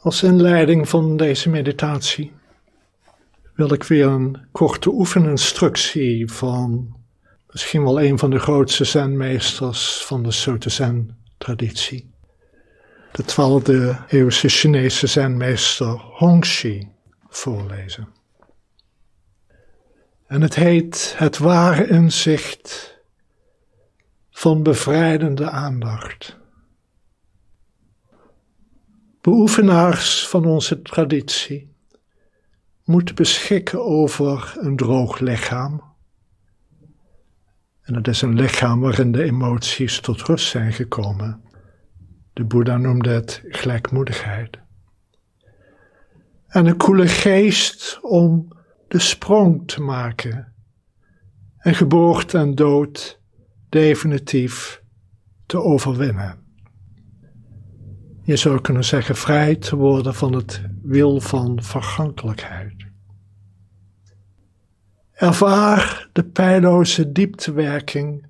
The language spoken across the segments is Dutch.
Als inleiding van deze meditatie wil ik weer een korte oefeninstructie van misschien wel een van de grootste zenmeesters van de Soto Zen-traditie. De twaalfde eeuwse Chinese zenmeester Hongxi voorlezen. En het heet het ware inzicht van bevrijdende aandacht. Beoefenaars van onze traditie moeten beschikken over een droog lichaam. En het is een lichaam waarin de emoties tot rust zijn gekomen. De Boeddha noemde het gelijkmoedigheid. En een koele geest om de sprong te maken en geboorte en dood definitief te overwinnen. Je zou kunnen zeggen vrij te worden van het wil van vergankelijkheid. Ervaar de pijloze dieptewerking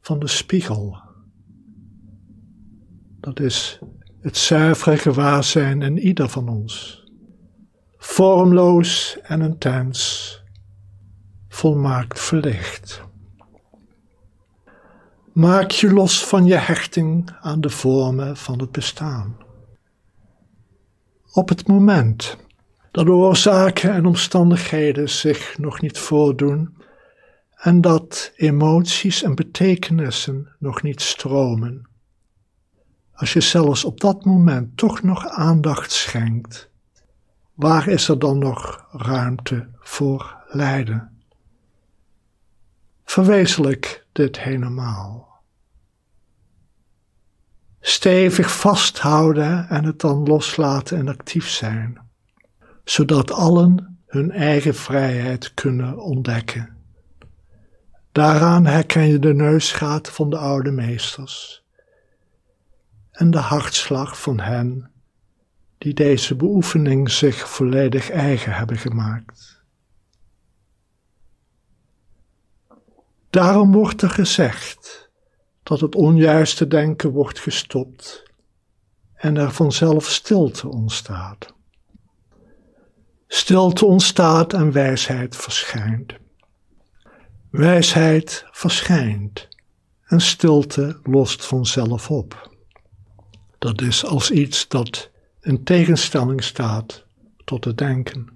van de spiegel. Dat is het zuivere gewaarzijn in ieder van ons. Vormloos en intens, volmaakt verlicht. Maak je los van je hechting aan de vormen van het bestaan. Op het moment dat oorzaken en omstandigheden zich nog niet voordoen en dat emoties en betekenissen nog niet stromen, als je zelfs op dat moment toch nog aandacht schenkt, waar is er dan nog ruimte voor lijden? Verwezenlijk dit helemaal stevig vasthouden en het dan loslaten en actief zijn, zodat allen hun eigen vrijheid kunnen ontdekken. Daaraan herken je de neusgaten van de oude meesters en de hartslag van hen die deze beoefening zich volledig eigen hebben gemaakt. Daarom wordt er gezegd dat het onjuiste denken wordt gestopt en er vanzelf stilte ontstaat. Stilte ontstaat en wijsheid verschijnt. Wijsheid verschijnt en stilte lost vanzelf op. Dat is als iets dat in tegenstelling staat tot het denken.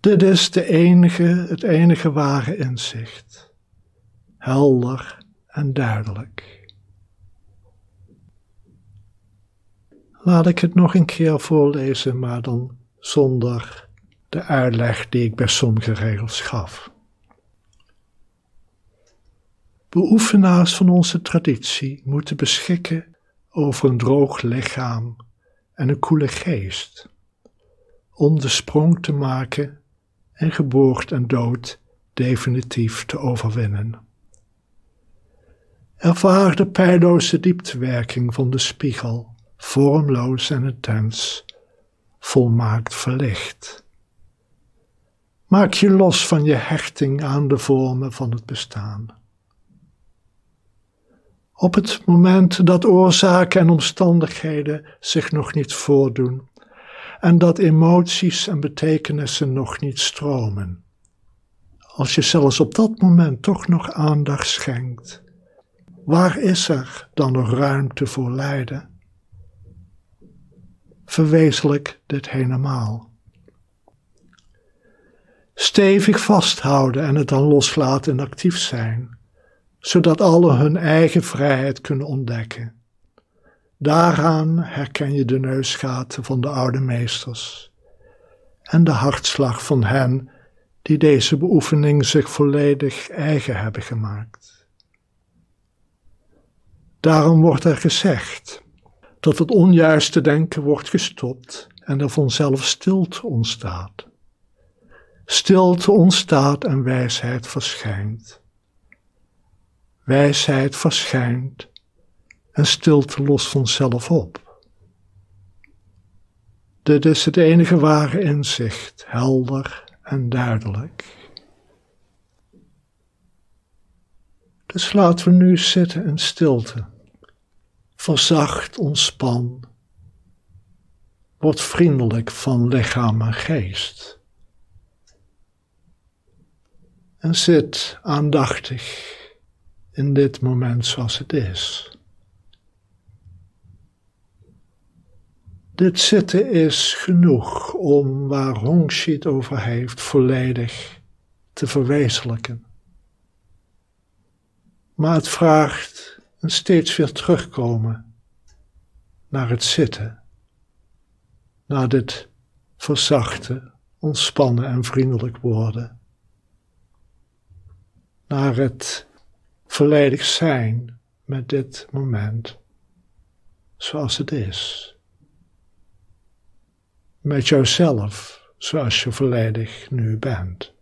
Dit is de enige, het enige ware inzicht. Helder en duidelijk. Laat ik het nog een keer voorlezen, maar dan zonder de uitleg die ik bij sommige regels gaf. Beoefenaars van onze traditie moeten beschikken over een droog lichaam en een koele geest, om de sprong te maken en geboorte en dood definitief te overwinnen. Ervaar de pijloze dieptewerking van de spiegel, vormloos en intens, volmaakt verlicht. Maak je los van je hechting aan de vormen van het bestaan. Op het moment dat oorzaken en omstandigheden zich nog niet voordoen en dat emoties en betekenissen nog niet stromen, als je zelfs op dat moment toch nog aandacht schenkt Waar is er dan nog ruimte voor lijden? Verwezenlijk dit helemaal. Stevig vasthouden en het dan loslaten en actief zijn, zodat alle hun eigen vrijheid kunnen ontdekken. Daaraan herken je de neusgaten van de oude meesters en de hartslag van hen die deze beoefening zich volledig eigen hebben gemaakt. Daarom wordt er gezegd dat het onjuiste denken wordt gestopt en er vanzelf stilte ontstaat. Stilte ontstaat en wijsheid verschijnt. Wijsheid verschijnt en stilte lost vanzelf op. Dit is het enige ware inzicht, helder en duidelijk. Dus laten we nu zitten in stilte verzacht ontspan Word vriendelijk van lichaam en geest. En zit aandachtig in dit moment zoals het is. Dit zitten is genoeg om waar Hongxi het over heeft volledig te verwezenlijken. Maar het vraagt steeds weer terugkomen naar het zitten, naar dit verzachten, ontspannen en vriendelijk worden, naar het volledig zijn met dit moment zoals het is. Met jouzelf zoals je volledig nu bent.